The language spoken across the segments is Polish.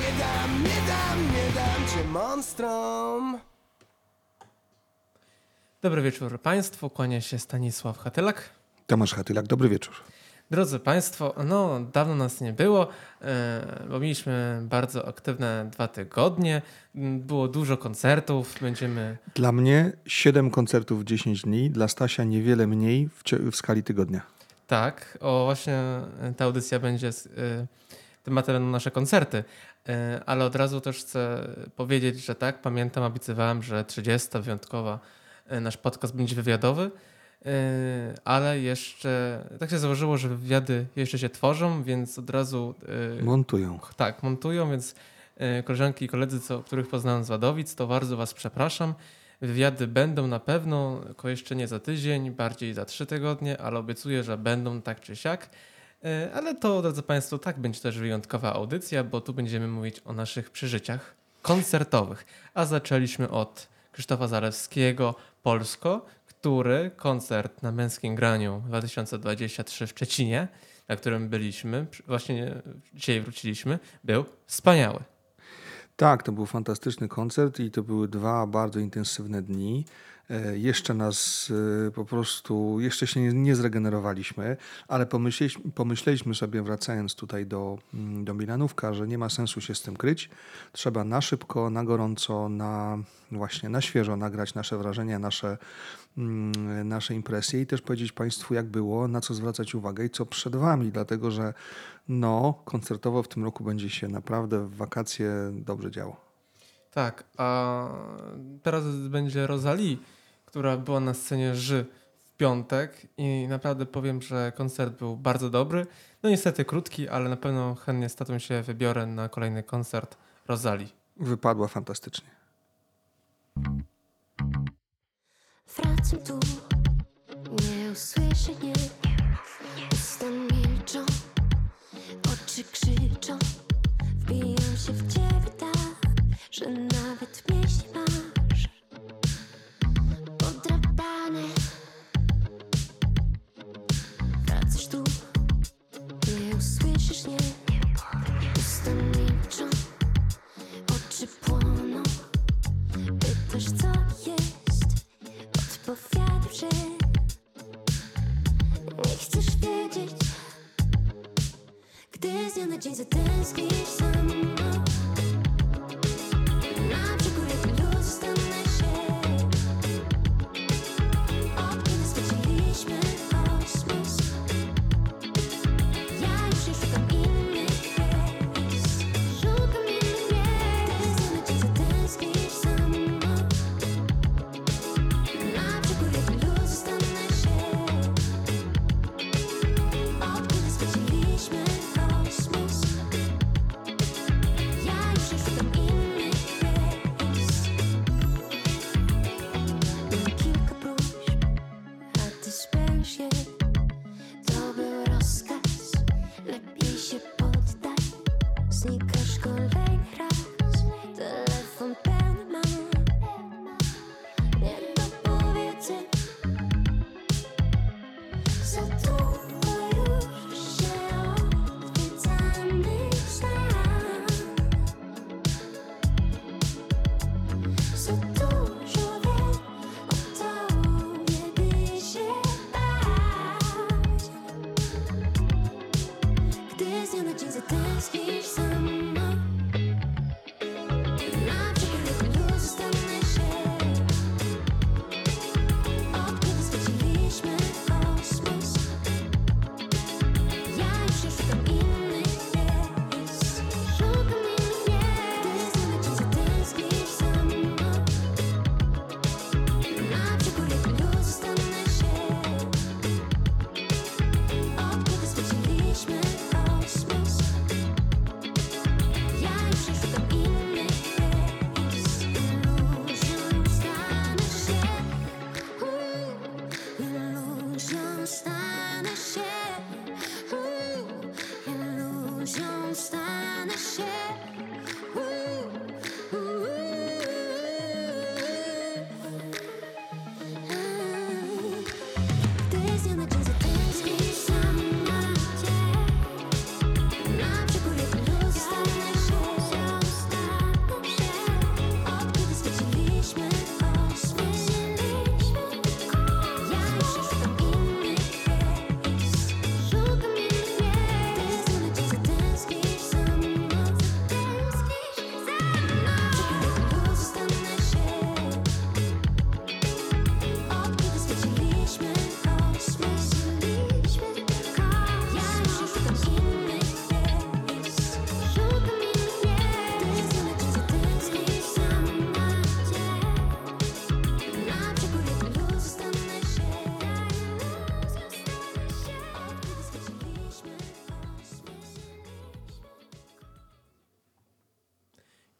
Nie nie Dobry wieczór Państwu, kłania się Stanisław Hatylak. Tomasz Hatylak, dobry wieczór. Drodzy Państwo, no dawno nas nie było, e, bo mieliśmy bardzo aktywne dwa tygodnie, było dużo koncertów, będziemy... Dla mnie 7 koncertów w 10 dni, dla Stasia niewiele mniej w, w skali tygodnia. Tak, o właśnie ta audycja będzie z, e, tematem będą nasze koncerty, E, ale od razu też chcę powiedzieć, że tak, pamiętam, obiecywałem, że 30 wyjątkowa e, nasz podcast będzie wywiadowy, ale jeszcze tak się założyło, że wywiady jeszcze się tworzą, więc od razu e, Montują. Tak, montują, więc e, koleżanki i koledzy, co, których poznałem z Wadowic, to bardzo Was przepraszam. Wywiady będą na pewno, tylko jeszcze nie za tydzień, bardziej za trzy tygodnie, ale obiecuję, że będą tak czy siak. E, Ale to, drodzy Państwo, tak będzie też wyjątkowa audycja, bo tu będziemy mówić o naszych przeżyciach koncertowych. A zaczęliśmy od Krzysztofa Zalewskiego, Polsko, który koncert na męskim graniu 2023 w Szczecinie, na którym byliśmy, właśnie dzisiaj wróciliśmy, był wspaniały. Tak, to był fantastyczny koncert i to były dwa bardzo intensywne dni. E, Jeszcze nas e, po prostu, jeszcze się nie, zregenerowaliśmy, ale pomyśleliśmy, pomyśleliśmy sobie, wracając tutaj do, mm, do Milanówka, że nie ma sensu się z tym kryć. Trzeba na szybko, na gorąco, na właśnie na świeżo nagrać nasze wrażenia, nasze, mm, nasze impresje i też powiedzieć Państwu, jak było, na co zwracać uwagę i co przed Wami, dlatego że no, koncertowo w tym roku będzie się naprawdę w wakacje dobrze działo. Tak, a teraz będzie Rosalie, która była na scenie Ży w piątek i naprawdę powiem, że koncert był bardzo dobry. No niestety krótki, ale na pewno chętnie z tatą się wybiorę na kolejny koncert Rosalie. Wypadła fantastycznie. Wracam tu, nie usłyszę nie. Usta milczą, oczy krzyczą. Wbijam się w ciebie tak, że nawet pieśni masz. Podrapane,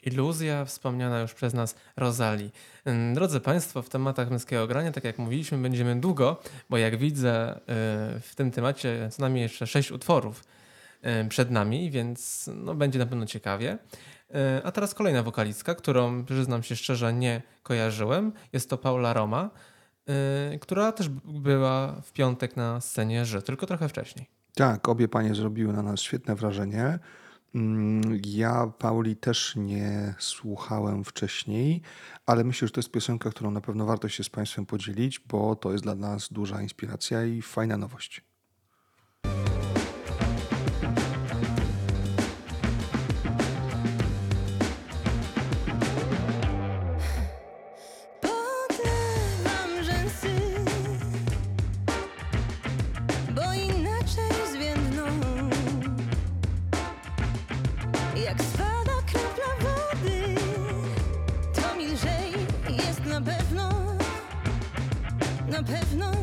iluzja wspomniana już przez nas Rosali. Mm, drodzy Państwo, w tematach męskiego grania, tak jak mówiliśmy, będziemy długo, bo jak widzę y, w tym temacie co najmniej jeszcze sześć utworów y, przed nami, więc no, będzie na pewno ciekawie. Y, a teraz kolejna wokalistka, którą przyznam się szczerze nie kojarzyłem. Jest to Paula Roma, która też była w piątek na scenie Ży, tylko trochę wcześniej. Tak, obie panie zrobiły na nas świetne wrażenie. Mm, ja Pauli też nie słuchałem wcześniej, ale myślę, że to jest piosenka, którą na pewno warto się z Państwem podzielić, bo to jest dla nas duża inspiracja i fajna nowość. na pewno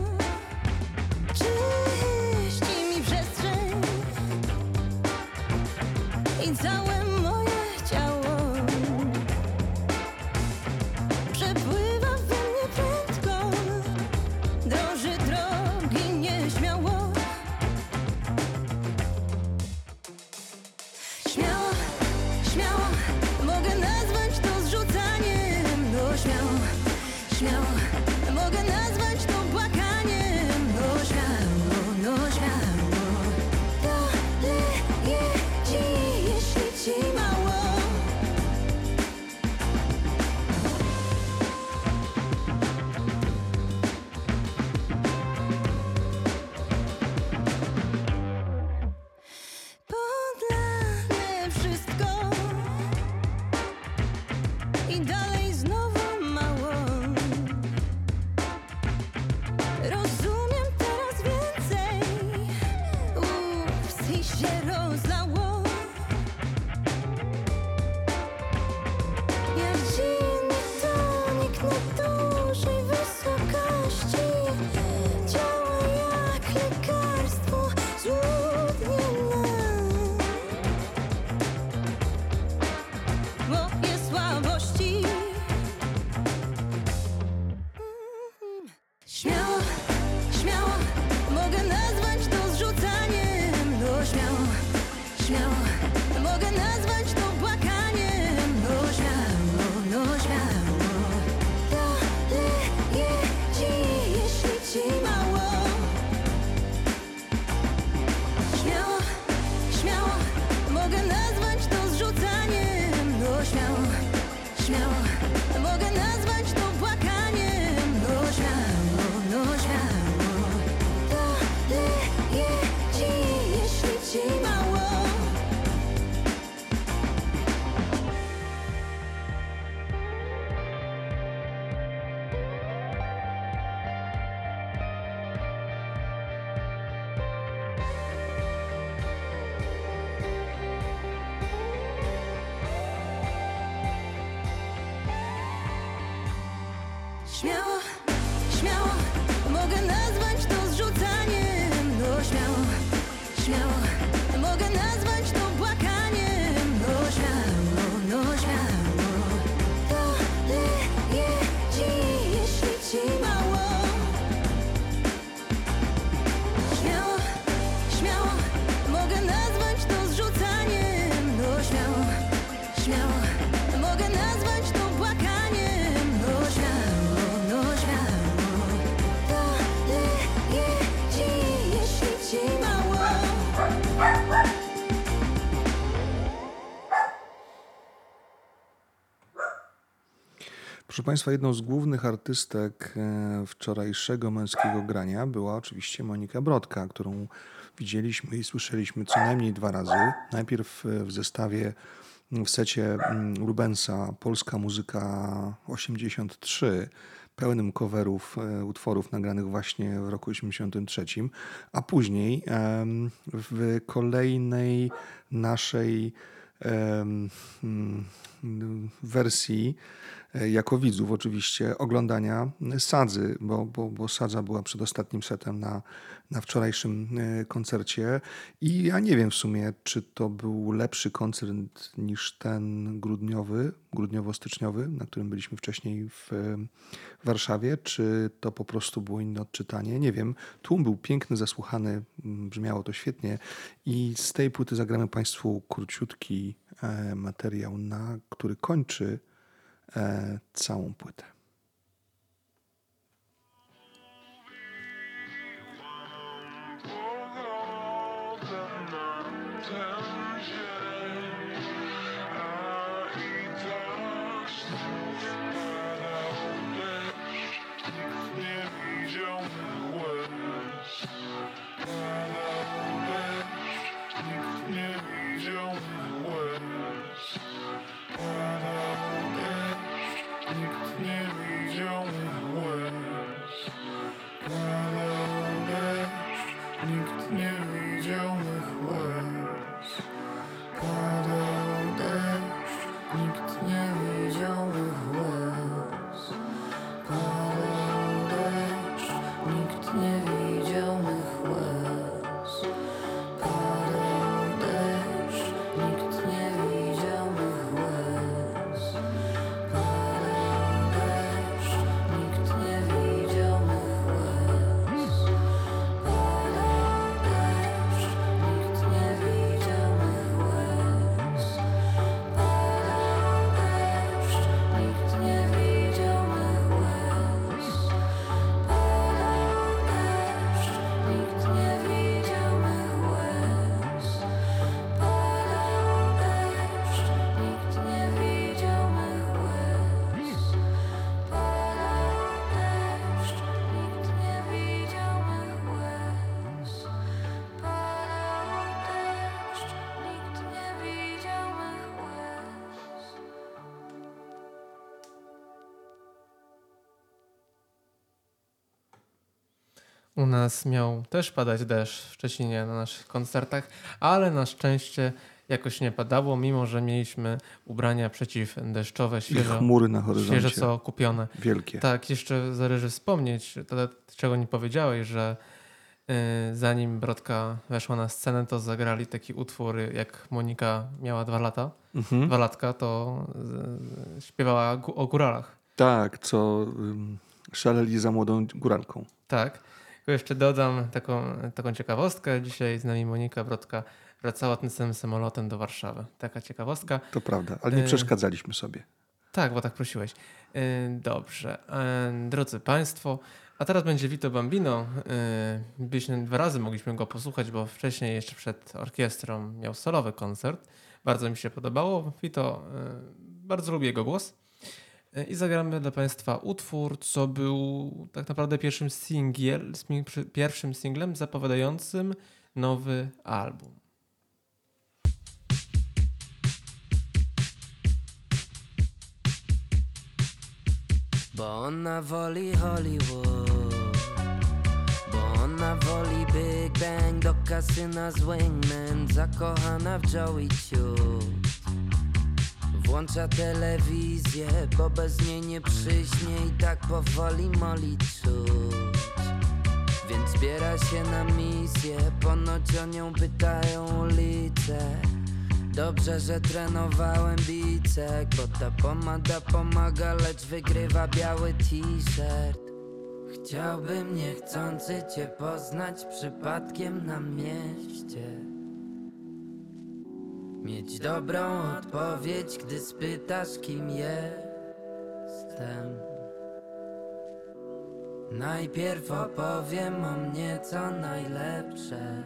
Śmiało, Państwa, jedną z głównych artystek e, wczorajszego męskiego grania była oczywiście Monika Brodka, którą widzieliśmy i słyszeliśmy co najmniej dwa razy. Najpierw e, w zestawie, w secie mm, Rubensa Polska Muzyka 83, pełnym coverów e, utworów nagranych właśnie w roku 83, a później w kolejnej naszej mm, wersji jako widzów oczywiście oglądania Sadzy, bo, bo, bo Sadza była przedostatnim setem na, na wczorajszym e, koncercie. I ja nie wiem w sumie, czy to był lepszy koncert niż ten grudniowy, grudniowo-styczniowy, na którym byliśmy wcześniej w e, Warszawie, czy to po prostu było inne odczytanie, nie wiem. Tłum był piękny, zasłuchany, brzmiało to świetnie. I z tej płyty zagramy Państwu króciutki e, materiał, na który kończy e, całą płytę. U nas miał też padać deszcz w Szczecinie na naszych koncertach, ale na szczęście jakoś nie padało, mimo że mieliśmy ubrania przeciwdeszczowe, I świeżo, chmury na świeżo horyzoncie. co kupione. Wielkie. Tak, jeszcze zależy wspomnieć, to, czego nie powiedziałeś, że y, zanim Brodka weszła na scenę, to zagrali taki utwór, jak Monika miała dwa lata, Mhm. dwa latka, to y, śpiewała o góralach. Tak, co ym, szaleli za młodą góralką. Tak. Tylko jeszcze dodam taką, taką ciekawostkę. Dzisiaj z nami Monika Brodka wracała tym samym samolotem do Warszawy. Taka ciekawostka. To prawda, ale nie E, przeszkadzaliśmy sobie. Tak, bo tak prosiłeś. Yy, Dobrze. Yy, Drodzy Państwo, a teraz będzie Vito Bambino. Byliśmy dwa razy mogliśmy go posłuchać, bo wcześniej jeszcze przed orkiestrą miał solowy koncert. Bardzo mi się podobało. Vito, bardzo lubię jego głos. Yy, I zagramy dla Państwa utwór, co był tak naprawdę pierwszym singiel, pierwszym singlem zapowiadającym nowy album. Bo ona woli Hollywood Bo ona woli Big Bang do kasyna z Wingman Zakochana w Joey Ciut włącza telewizję, bo bez niej nie przyśnie i tak powoli moli czuć. Więc zbiera się na misję, ponoć o nią pytają ulice. Dobrze, że trenowałem bicek, bo ta pomada pomaga, lecz wygrywa biały t-shirt. Chciałbym niechcący cię poznać przypadkiem na mieście. Mieć dobrą odpowiedź, gdy spytasz, kim jestem. Najpierw opowiem o mnie co najlepsze.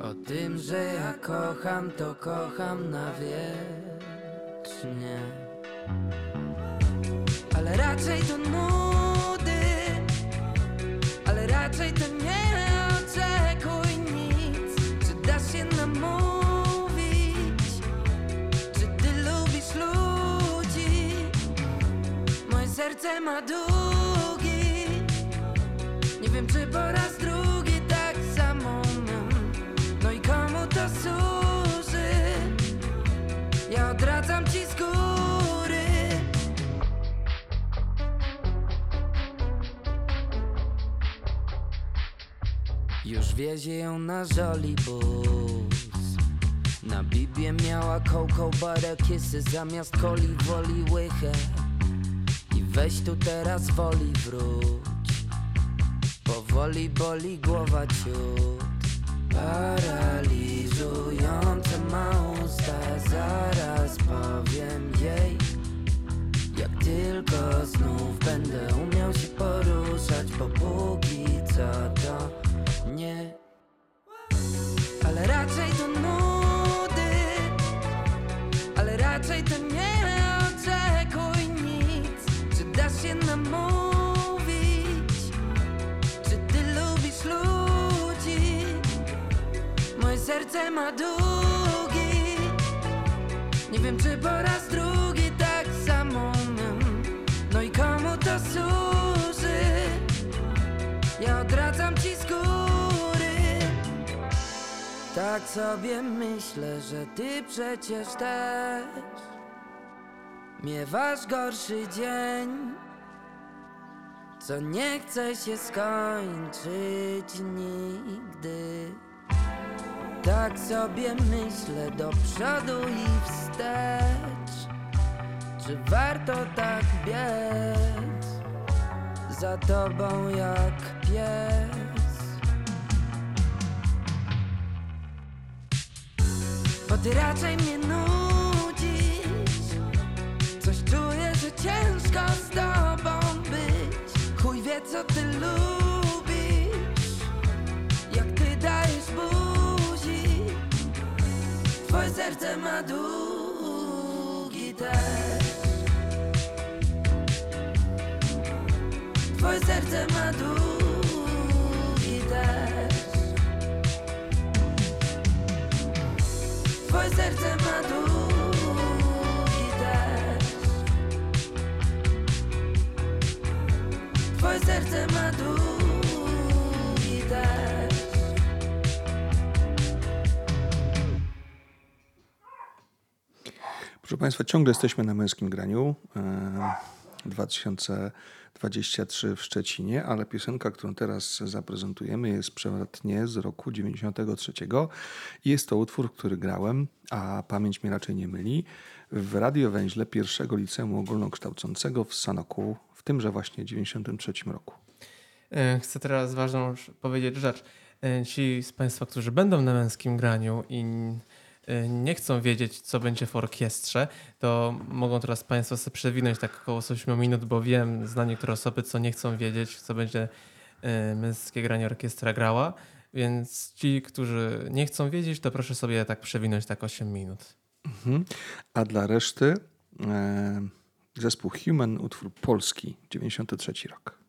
O tym, że ja kocham, to kocham na wiecznie. Ale raczej to nudy, ale raczej to nie serce ma długi. Nie wiem, czy po raz drugi tak samo mam. No i komu to służy? Ja odradzam ci z góry. Już wiezie ją na żolibus Na Biblię miała cocoa butter kissy Zamiast coli woli łychę weź tu teraz woli wróć. Powoli boli głowa ciut. Paraliżujące ma myślę, że ty przecież też Miewasz gorszy dzień Co nie chce się skończyć nigdy. Tak sobie myślę do przodu i wstecz. Czy warto tak biec Za tobą jak pies Bo ty raczej mnie nudzisz. Coś czuję, że ciężko z tobą być. Chuj wie co ty lubisz. Jak ty dajesz buzi. Twoje serce ma długi też. Twoje serce ma długi też Twoje serce ma długi też Twoje serce ma długi też Proszę Państwa, ciągle jesteśmy na męskim graniu. E, 2023 w Szczecinie, ale piosenka, którą teraz zaprezentujemy jest przewrotnie z roku 93. Jest to utwór, który grałem, a pamięć mnie raczej nie myli, w radiowęźle pierwszego liceum ogólnokształcącego w Sanoku w tymże właśnie 93 roku. E, Chcę teraz ważną powiedzieć rzecz. E, Ci z Państwa, którzy będą na męskim graniu i nie chcą wiedzieć, co będzie w orkiestrze, to mogą teraz Państwo sobie przewinąć tak około 8 minut, bo wiem, znam niektóre osoby, co nie chcą wiedzieć, co będzie e, męskie granie orkiestra grała. Więc ci, którzy nie chcą wiedzieć, to proszę sobie tak przewinąć tak 8 minut. Mhm. A dla reszty e, zespół Human, utwór polski, 93 rok.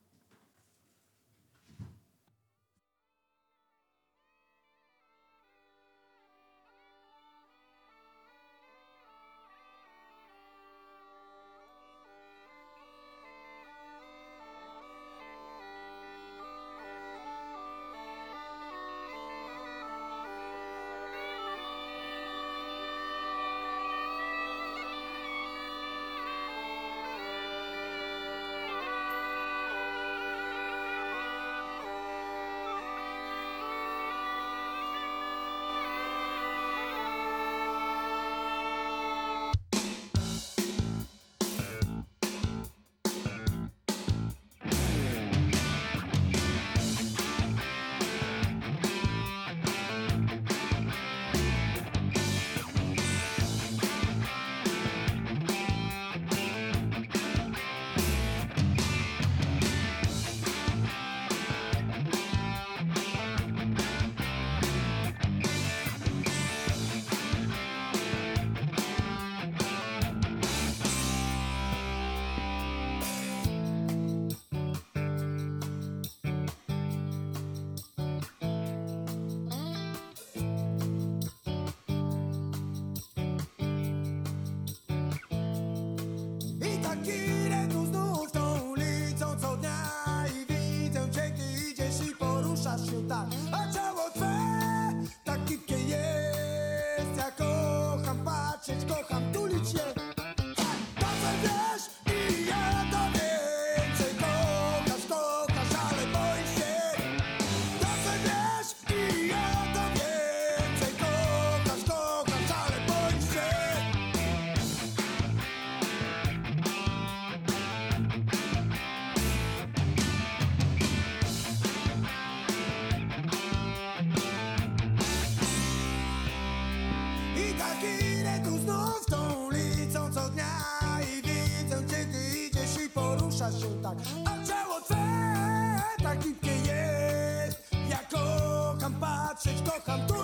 Patrzeć, kocham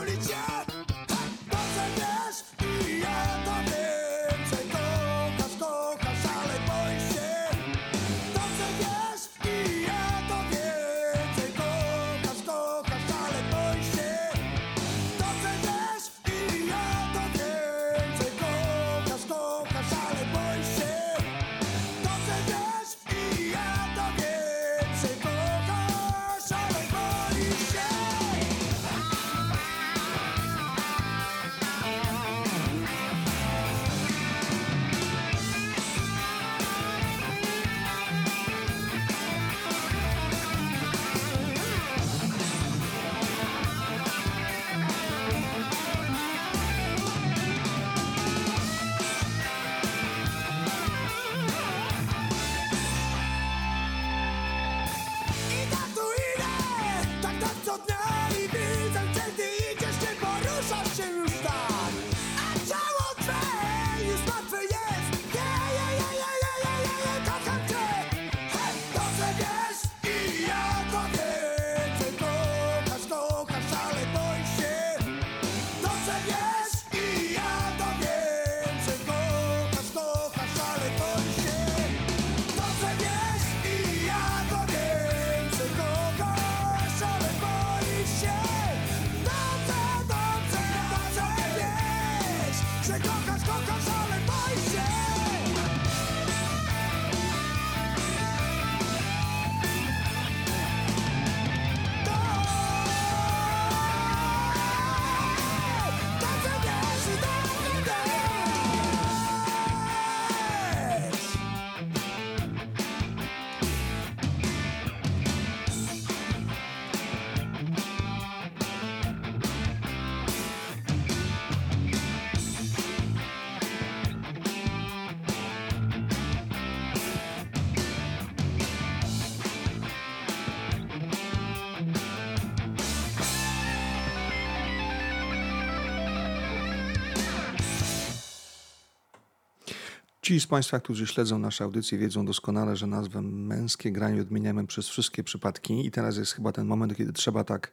Ci z Państwa, którzy śledzą nasze audycje, wiedzą doskonale, że nazwę męskie granie odmieniamy przez wszystkie przypadki i teraz jest chyba ten moment, kiedy trzeba tak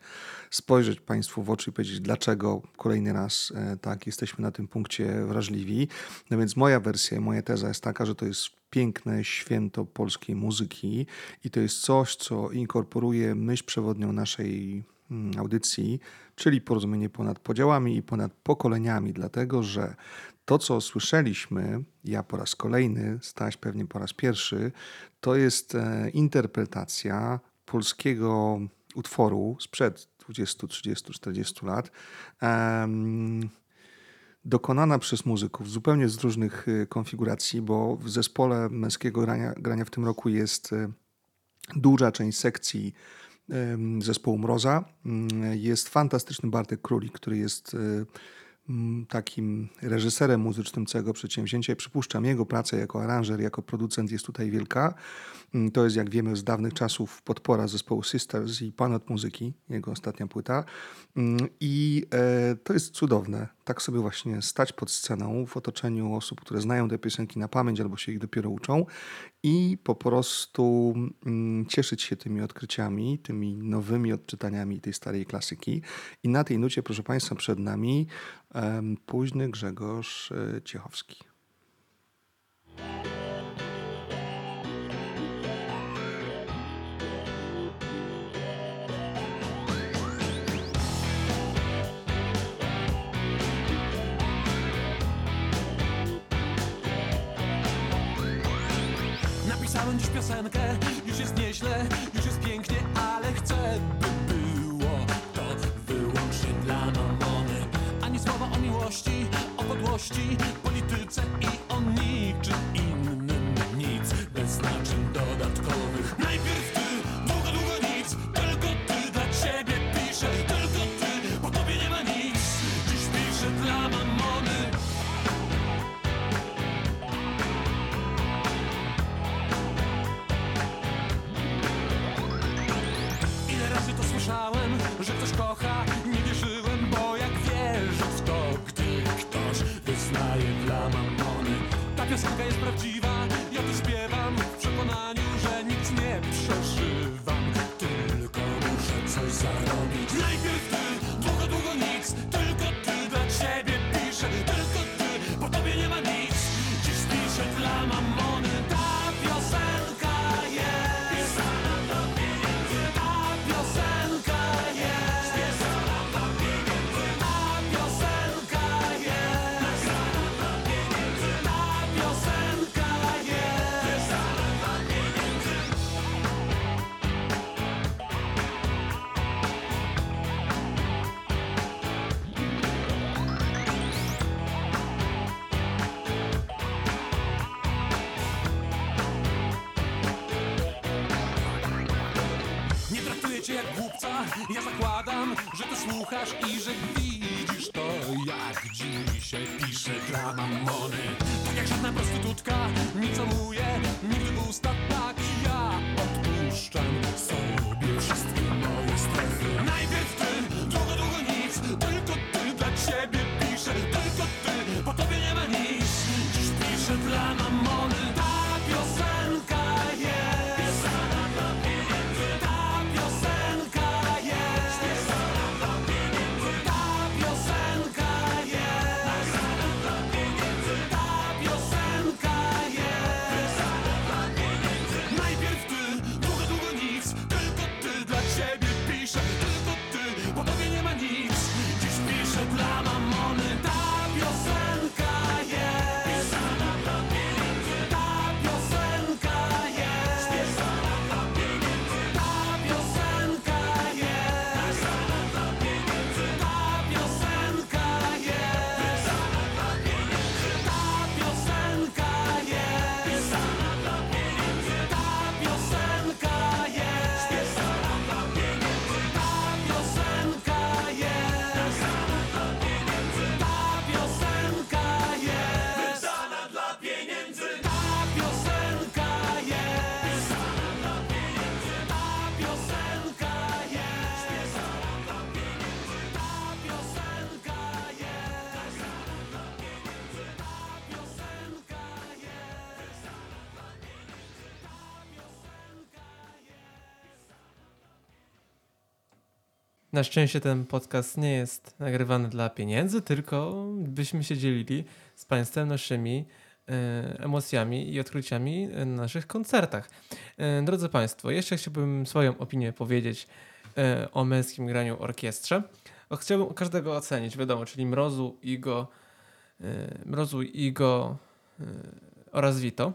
spojrzeć Państwu w oczy i powiedzieć, dlaczego kolejny raz e, tak jesteśmy na tym punkcie wrażliwi. No więc moja wersja, moja teza jest taka, że to jest piękne święto polskiej muzyki i to jest coś, co inkorporuje myśl przewodnią naszej mm, audycji, czyli porozumienie ponad podziałami i ponad pokoleniami, dlatego że to, co słyszeliśmy, ja po raz kolejny, Staś pewnie po raz pierwszy, to jest e, interpretacja polskiego utworu sprzed 20, 30, 40 lat, dokonana przez muzyków zupełnie z różnych e, konfiguracji, bo w zespole męskiego grania, grania w tym roku jest e, duża część sekcji zespołu Mroza. Mm, Jest fantastyczny Bartek Królik, który jest takim reżyserem muzycznym całego przedsięwzięcia i przypuszczam jego pracę jako aranżer, jako producent jest tutaj wielka. To jest, jak wiemy, z dawnych czasów podpora zespołu Sisters i Pan od muzyki, jego ostatnia płyta. I e, to jest cudowne. Tak sobie właśnie stać pod sceną w otoczeniu osób, które znają te piosenki na pamięć albo się ich dopiero uczą i po prostu mm, cieszyć się tymi odkryciami, tymi nowymi odczytaniami tej starej klasyki. I na tej nucie, proszę Państwa, przed nami późny Grzegorz e, Ciechowski. Zacząłem piosenkę, już jest nieźle, już jest pięknie, ale chcę, by było to wyłącznie dla mamony. Ani słowa o miłości, o podłości, polityce i o niczym innym. Nic bez znaczeń dodatkowych. Słuchasz i że widzisz to, jak dzisiaj Na szczęście ten podcast nie jest nagrywany dla pieniędzy, tylko byśmy się dzielili z Państwem naszymi e, emocjami i odkryciami na naszych koncertach. E, drodzy Państwo, jeszcze chciałbym swoją opinię powiedzieć e, o męskim graniu orkiestrze. Chciałbym każdego ocenić, wiadomo, czyli Mrozu, Igo, Mrozu, Igo oraz Vito.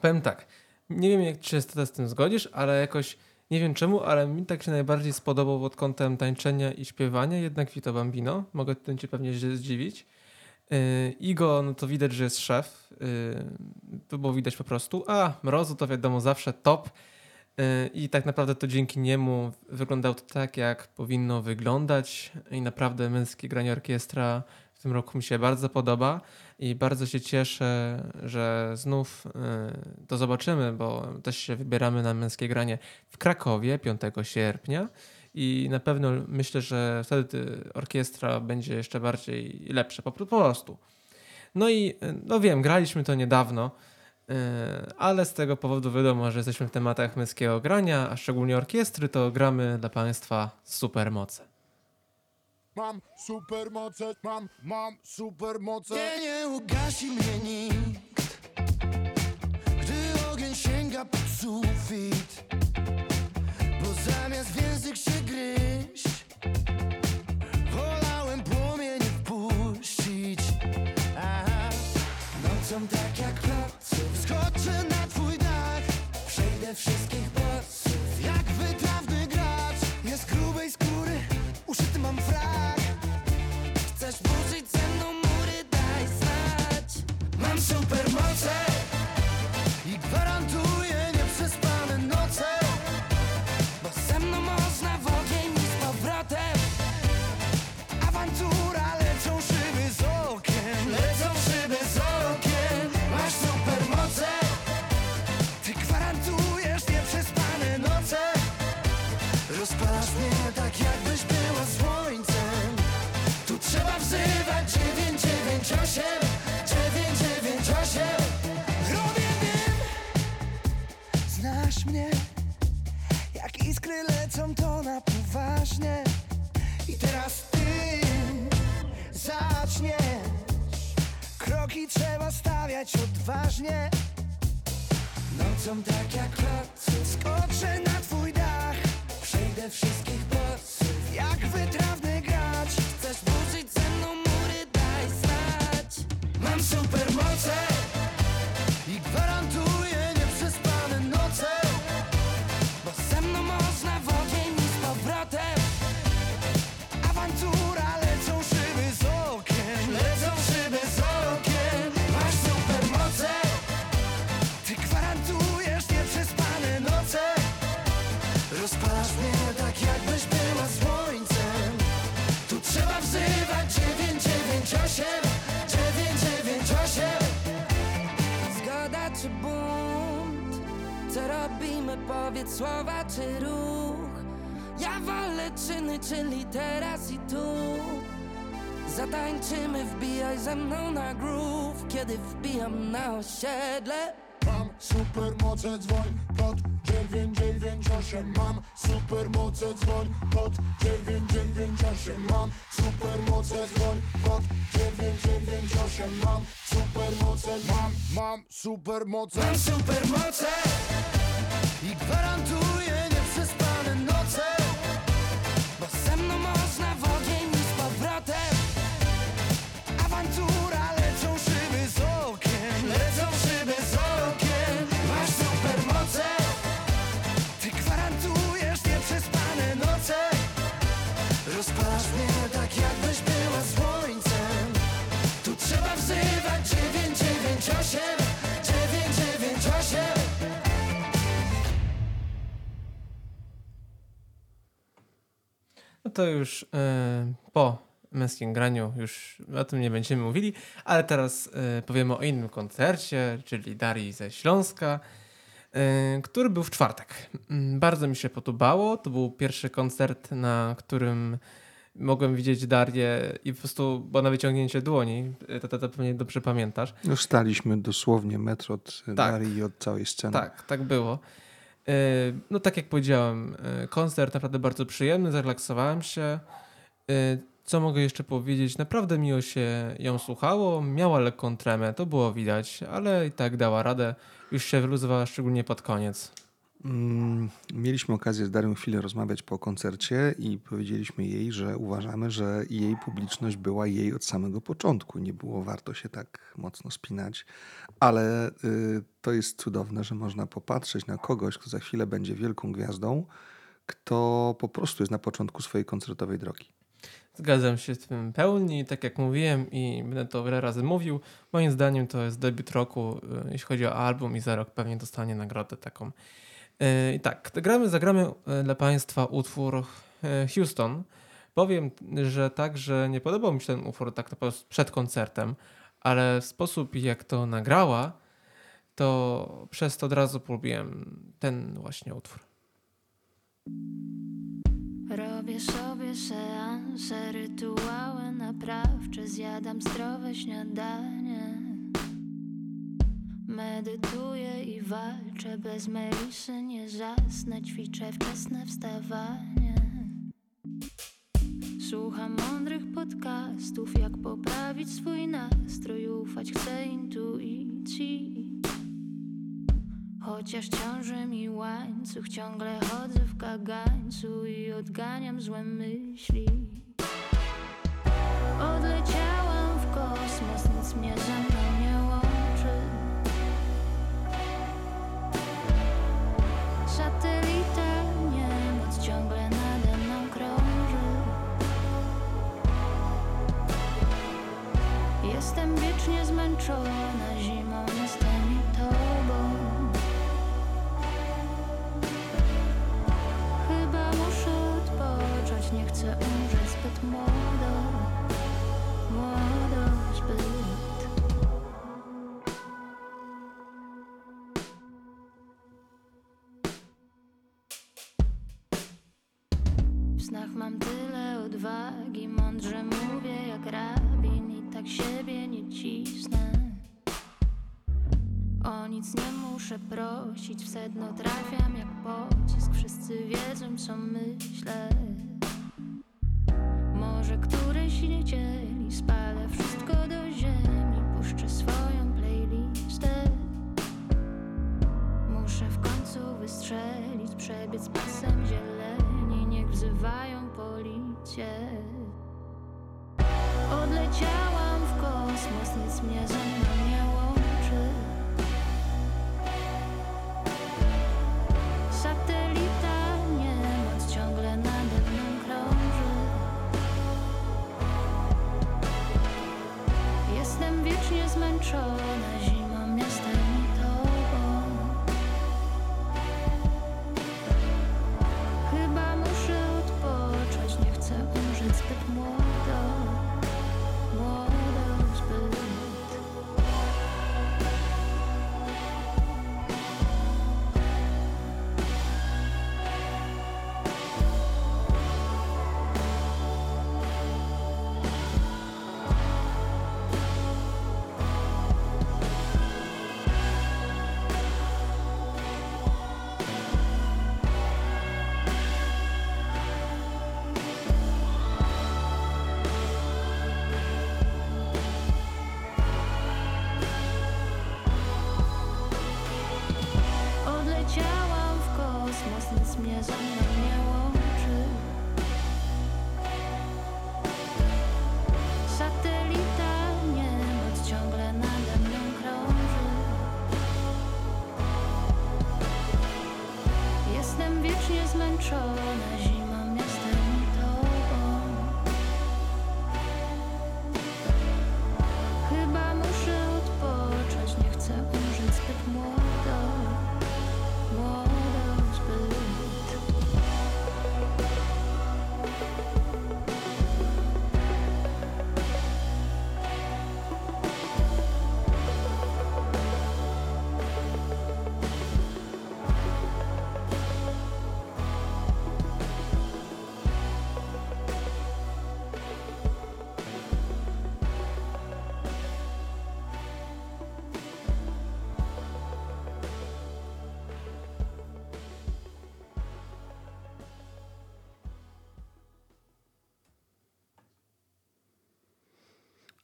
Powiem tak, nie wiem czy się z tym zgodzisz, ale jakoś nie wiem czemu, ale mi tak się najbardziej spodobał pod kątem tańczenia i śpiewania jednak Vito Bambino. Mogę tym cię pewnie zdziwić. Yy, Igo, no to widać, że jest szef. Yy, to było widać po prostu. A Mrozu to wiadomo zawsze top. Yy, I tak naprawdę to dzięki niemu wyglądało to tak, jak powinno wyglądać. I naprawdę męskie granie orkiestra w tym roku mi się bardzo podoba. I bardzo się cieszę, że znów yy, to zobaczymy, bo też się wybieramy na męskie granie w Krakowie 5 sierpnia. I na pewno myślę, że wtedy orkiestra będzie jeszcze bardziej lepsza, po, po prostu. No i y, no wiem, graliśmy to niedawno, y, ale z tego powodu wiadomo, że jesteśmy w tematach męskiego grania, a szczególnie orkiestry, to gramy dla Państwa supermoce. Mam supermoce, mam, mam supermoce. Nie, nie ugasi mnie nikt Gdy ogień sięga pod sufit Bo zamiast w język się gryźć Wolałem płomień wpuścić Aha. Nocą tak jak placów Skoczę na twój dach Przejdę wszystkich iskry lecą to na poważnie. I teraz ty zaczniesz. Kroki trzeba stawiać odważnie. Nocą tak jak klocek Skoczę na twój dach. Przejdę wszystkich bossów Jak wytrawny słowa czy ruch? Ja wolę czyny, czyli teraz i tu. Zatańczymy, wbijaj ze mną na groove. Kiedy wbijam na osiedle. Mam supermoce, dzwoń pod 998 Mam supermoce, dzwoń pod 998 Mam supermoce, dzwoń pod 998 Mam supermoce, mam, mam supermoce. Mam supermoce I gwarantuję nieprzespane noce Bo ze mną można No to już e, po męskim graniu już o tym nie będziemy mówili, ale teraz e, powiemy o innym koncercie, czyli Darii ze Śląska, e, który był w czwartek. Mm, Bardzo mi się podobało. To był pierwszy koncert, na którym mogłem widzieć Darię i po prostu było na wyciągnięcie dłoni. To, to, to pewnie dobrze pamiętasz. No, staliśmy dosłownie metr od tak. Darii i od całej sceny. Tak, tak było. E, No tak jak powiedziałem, e, koncert naprawdę bardzo przyjemny, zrelaksowałem się. E, Co mogę jeszcze powiedzieć? Naprawdę miło się ją słuchało. Miała lekką tremę, to było widać, ale i tak dała radę. Już się wyluzowała, szczególnie pod koniec. Mm, Mieliśmy okazję z Darią chwilę rozmawiać po koncercie i powiedzieliśmy jej, że uważamy, że jej publiczność była jej od samego początku. Nie było warto się tak mocno spinać, ale y, to jest cudowne, że można popatrzeć na kogoś, kto za chwilę będzie wielką gwiazdą, kto po prostu jest na początku swojej koncertowej drogi. Zgadzam się z tym pełni, tak jak mówiłem i będę to wiele razy mówił. Moim zdaniem to jest debiut roku, y, jeśli chodzi o album i za rok pewnie dostanie nagrodę taką. I tak, gramy, zagramy y, dla Państwa utwór y, Houston. Powiem, że tak, że nie podobał mi się ten utwór tak naprawdę przed koncertem, ale sposób jak to nagrała, to przez to od razu polubiłem ten właśnie utwór. Robię sobie seanse, rytuały naprawcze, zjadam zdrowe śniadanie. Medytuję i walczę, bez melisy nie zasnę, ćwiczę wczesne wstawanie. Słucham mądrych podcastów, jak poprawić swój nastrój, ufać chcę intuicji. Chociaż ciąży mi łańcuch, ciągle chodzę w kagańcu i odganiam złe myśli. Wiecznie zmęczona zimą, jestem i tobą. Chyba muszę odpocząć, nie chcę umrzeć zbyt młodo, młodo zbyt. snach mam tyle odwagi, mądrze mówię nic nie muszę prosić, w sedno trafiam jak pocisk. Wszyscy wiedzą co myślę. Może któryś niedzieli spalę wszystko do ziemi, puszczę swoją playlistę. Muszę w końcu wystrzelić, przebiec pasem zieleni, niech wzywają policję. Odleciałam w kosmos, nic mnie ze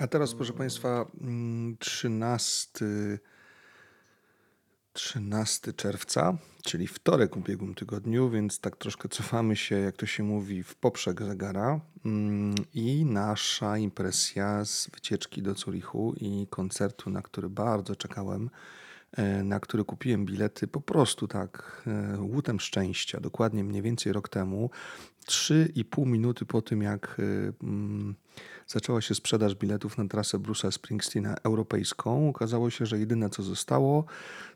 A teraz, proszę Państwa, mm, 13, 13 czerwca, czyli wtorek w ubiegłym tygodniu, więc tak troszkę cofamy się, jak to się mówi, w poprzek zegara. Mm, I nasza impresja z wycieczki do Zurichu i koncertu, na który bardzo czekałem, na który kupiłem bilety po prostu tak e, łutem szczęścia, dokładnie mniej więcej rok temu. 3,5 minuty po tym, jak e, mm, zaczęła się sprzedaż biletów na trasę Bruce'a Springsteena europejską, okazało się, że jedyne co zostało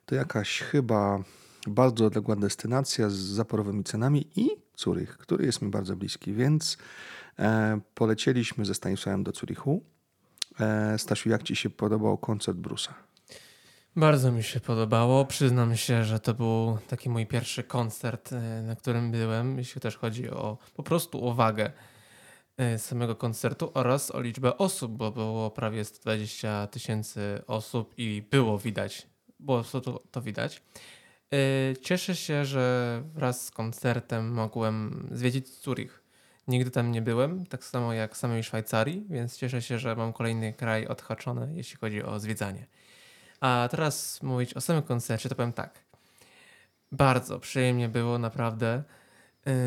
to jakaś chyba bardzo odległa destynacja z zaporowymi cenami i Zurych, który jest mi bardzo bliski, więc e, polecieliśmy ze Stanisławem do Zurichu. E, Stasiu, jak Ci się podobał koncert Bruce'a? Bardzo mi się podobało. Przyznam się, że to był taki mój pierwszy koncert, e, na którym byłem, jeśli też chodzi o po prostu o wagę e, samego koncertu oraz o liczbę osób, bo było prawie 120 tysięcy osób i było widać, było to, to widać. E, Cieszę się, że wraz z koncertem mogłem zwiedzić Zurich. Nigdy tam nie byłem, tak samo jak samej Szwajcarii, więc cieszę się, że mam kolejny kraj odhaczony, jeśli chodzi o zwiedzanie. A teraz mówić o samym koncercie, to powiem tak. Bardzo przyjemnie było, naprawdę.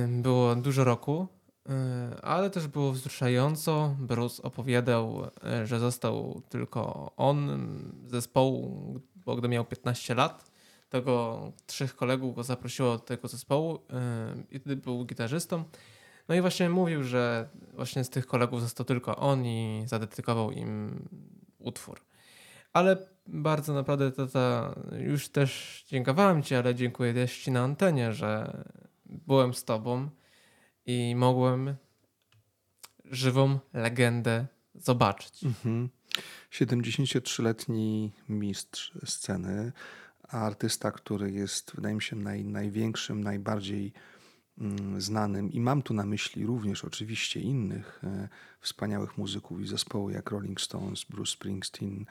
Było dużo roku, yy, ale też było wzruszająco. Bruce opowiadał, yy, że został tylko on zespołu, bo gdy miał 15 lat, to go trzech kolegów go zaprosiło do tego zespołu yy, i wtedy był gitarzystą. No i właśnie mówił, że właśnie z tych kolegów został tylko on i zadedykował im utwór. Ale bardzo naprawdę tata, już też dziękowałem Ci, ale dziękuję też Ci na antenie, że byłem z Tobą i mogłem żywą legendę zobaczyć. Mhm. 73-letni mistrz sceny, artysta, który jest, wydaje mi się, naj, największym, najbardziej znanym i mam tu na myśli również oczywiście innych e, wspaniałych muzyków i zespołu jak Rolling Stones, Bruce Springsteen.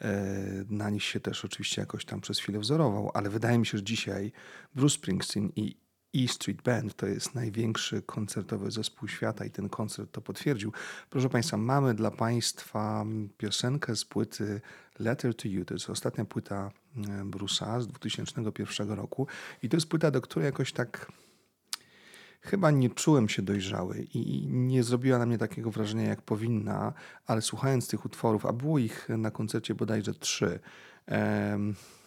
E, na nich się też oczywiście jakoś tam przez chwilę wzorował, ale wydaje mi się, że dzisiaj Bruce Springsteen i E Street Band to jest największy koncertowy zespół świata i ten koncert to potwierdził. Proszę Państwa, mamy dla Państwa piosenkę z płyty Letter to You. To jest ostatnia płyta e, Bruce'a z 2001 roku i to jest płyta, do której jakoś tak chyba nie czułem się dojrzały i nie zrobiła na mnie takiego wrażenia, jak powinna, ale słuchając tych utworów, a było ich na koncercie bodajże trzy,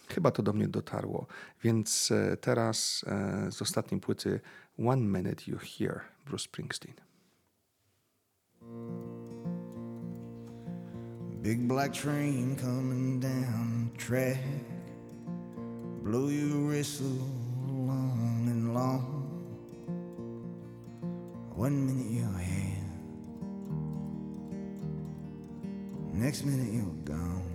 chyba to do mnie dotarło. Więc e, teraz e, z ostatniej płyty One Minute You're Here, Bruce Springsteen. Big black train coming down the track. Blow your whistle long and long. One minute you're here, next minute you're gone.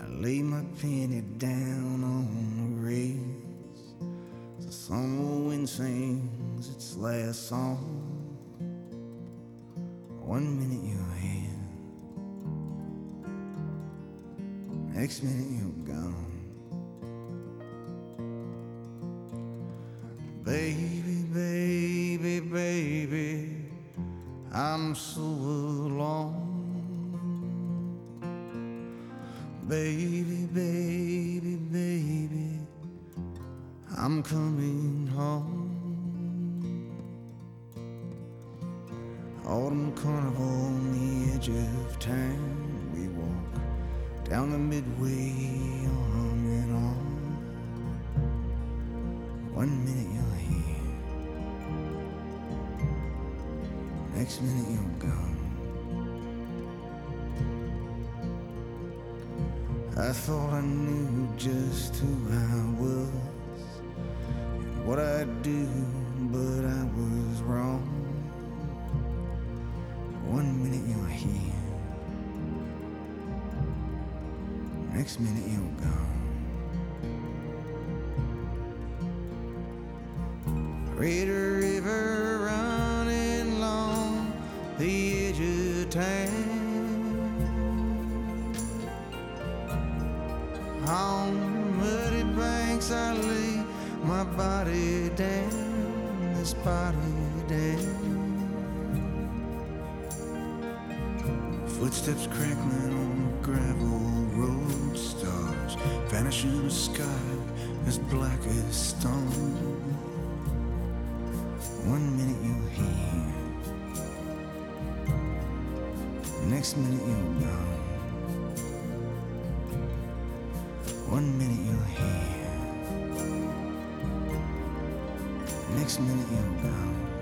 I lay my penny down on the rails. The summer wind sings its last song. One minute you're here, next minute you're gone. Town. On muddy banks I lay my body down, this body down. Footsteps crackling on the gravel road, stars vanish in the sky as black as stone. One minute next minute you're gone. One minute you're here, next minute you're gone.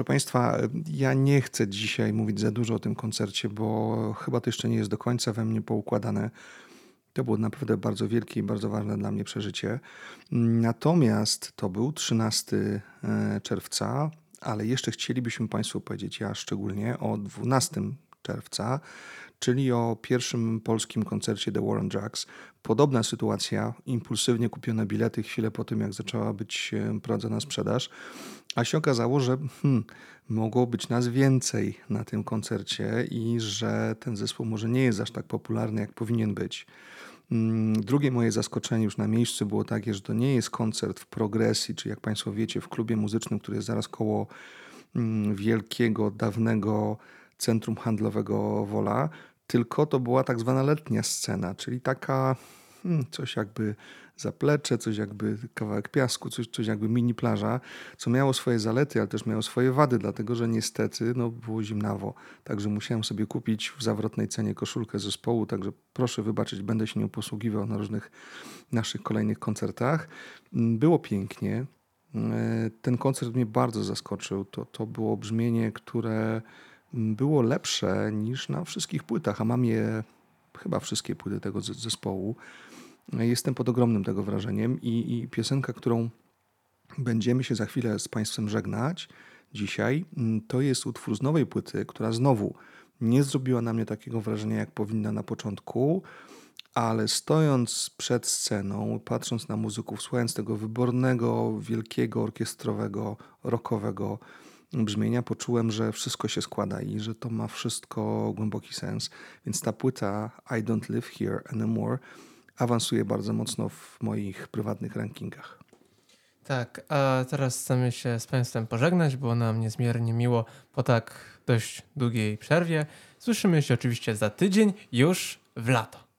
Proszę Państwa, ja nie chcę dzisiaj mówić za dużo o tym koncercie, bo chyba to jeszcze nie jest do końca we mnie poukładane. To było naprawdę bardzo wielkie i bardzo ważne dla mnie przeżycie. Natomiast to był 13 e, czerwca, ale jeszcze chcielibyśmy Państwu powiedzieć, ja szczególnie o 12 czerwca, czyli o pierwszym polskim koncercie The War on Drugs. Podobna sytuacja, impulsywnie kupione bilety chwilę po tym, jak zaczęła być e, prowadzona sprzedaż, a się okazało, że hmm, mogło być nas więcej na tym koncercie i że ten zespół może nie jest aż tak popularny, jak powinien być. Mm, Drugie moje zaskoczenie już na miejscu było takie, że to nie jest koncert w progresji, czy jak Państwo wiecie, w klubie muzycznym, który jest zaraz koło mm, wielkiego, dawnego centrum handlowego Wola, tylko to była tak zwana letnia scena, czyli taka hmm, coś jakby zaplecze, coś jakby kawałek piasku, coś, coś jakby mini plaża, co miało swoje zalety, ale też miało swoje wady, dlatego że niestety no, było zimnawo. Także musiałem sobie kupić w zawrotnej cenie koszulkę zespołu, także proszę wybaczyć, będę się nią posługiwał na różnych naszych kolejnych koncertach. Mm, było pięknie. Mm, e, ten koncert mnie bardzo zaskoczył. To, to było brzmienie, które mm, było lepsze niż na wszystkich płytach, a mam je chyba wszystkie płyty tego zespołu. Jestem pod ogromnym tego wrażeniem i, i piosenka, którą będziemy się za chwilę z Państwem żegnać dzisiaj, mm, to jest utwór z nowej płyty, która znowu nie zrobiła na mnie takiego wrażenia, jak powinna na początku, ale stojąc przed sceną, patrząc na muzyków, słuchając tego wybornego, wielkiego, orkiestrowego, rockowego brzmienia, poczułem, że wszystko się składa i że to ma wszystko głęboki sens. Więc ta płyta I Don't Live Here Anymore awansuje bardzo mocno w moich prywatnych rankingach. Tak, a teraz chcemy się z Państwem pożegnać, było nam niezmiernie miło po tak dość długiej przerwie. Słyszymy się oczywiście za tydzień już w lato.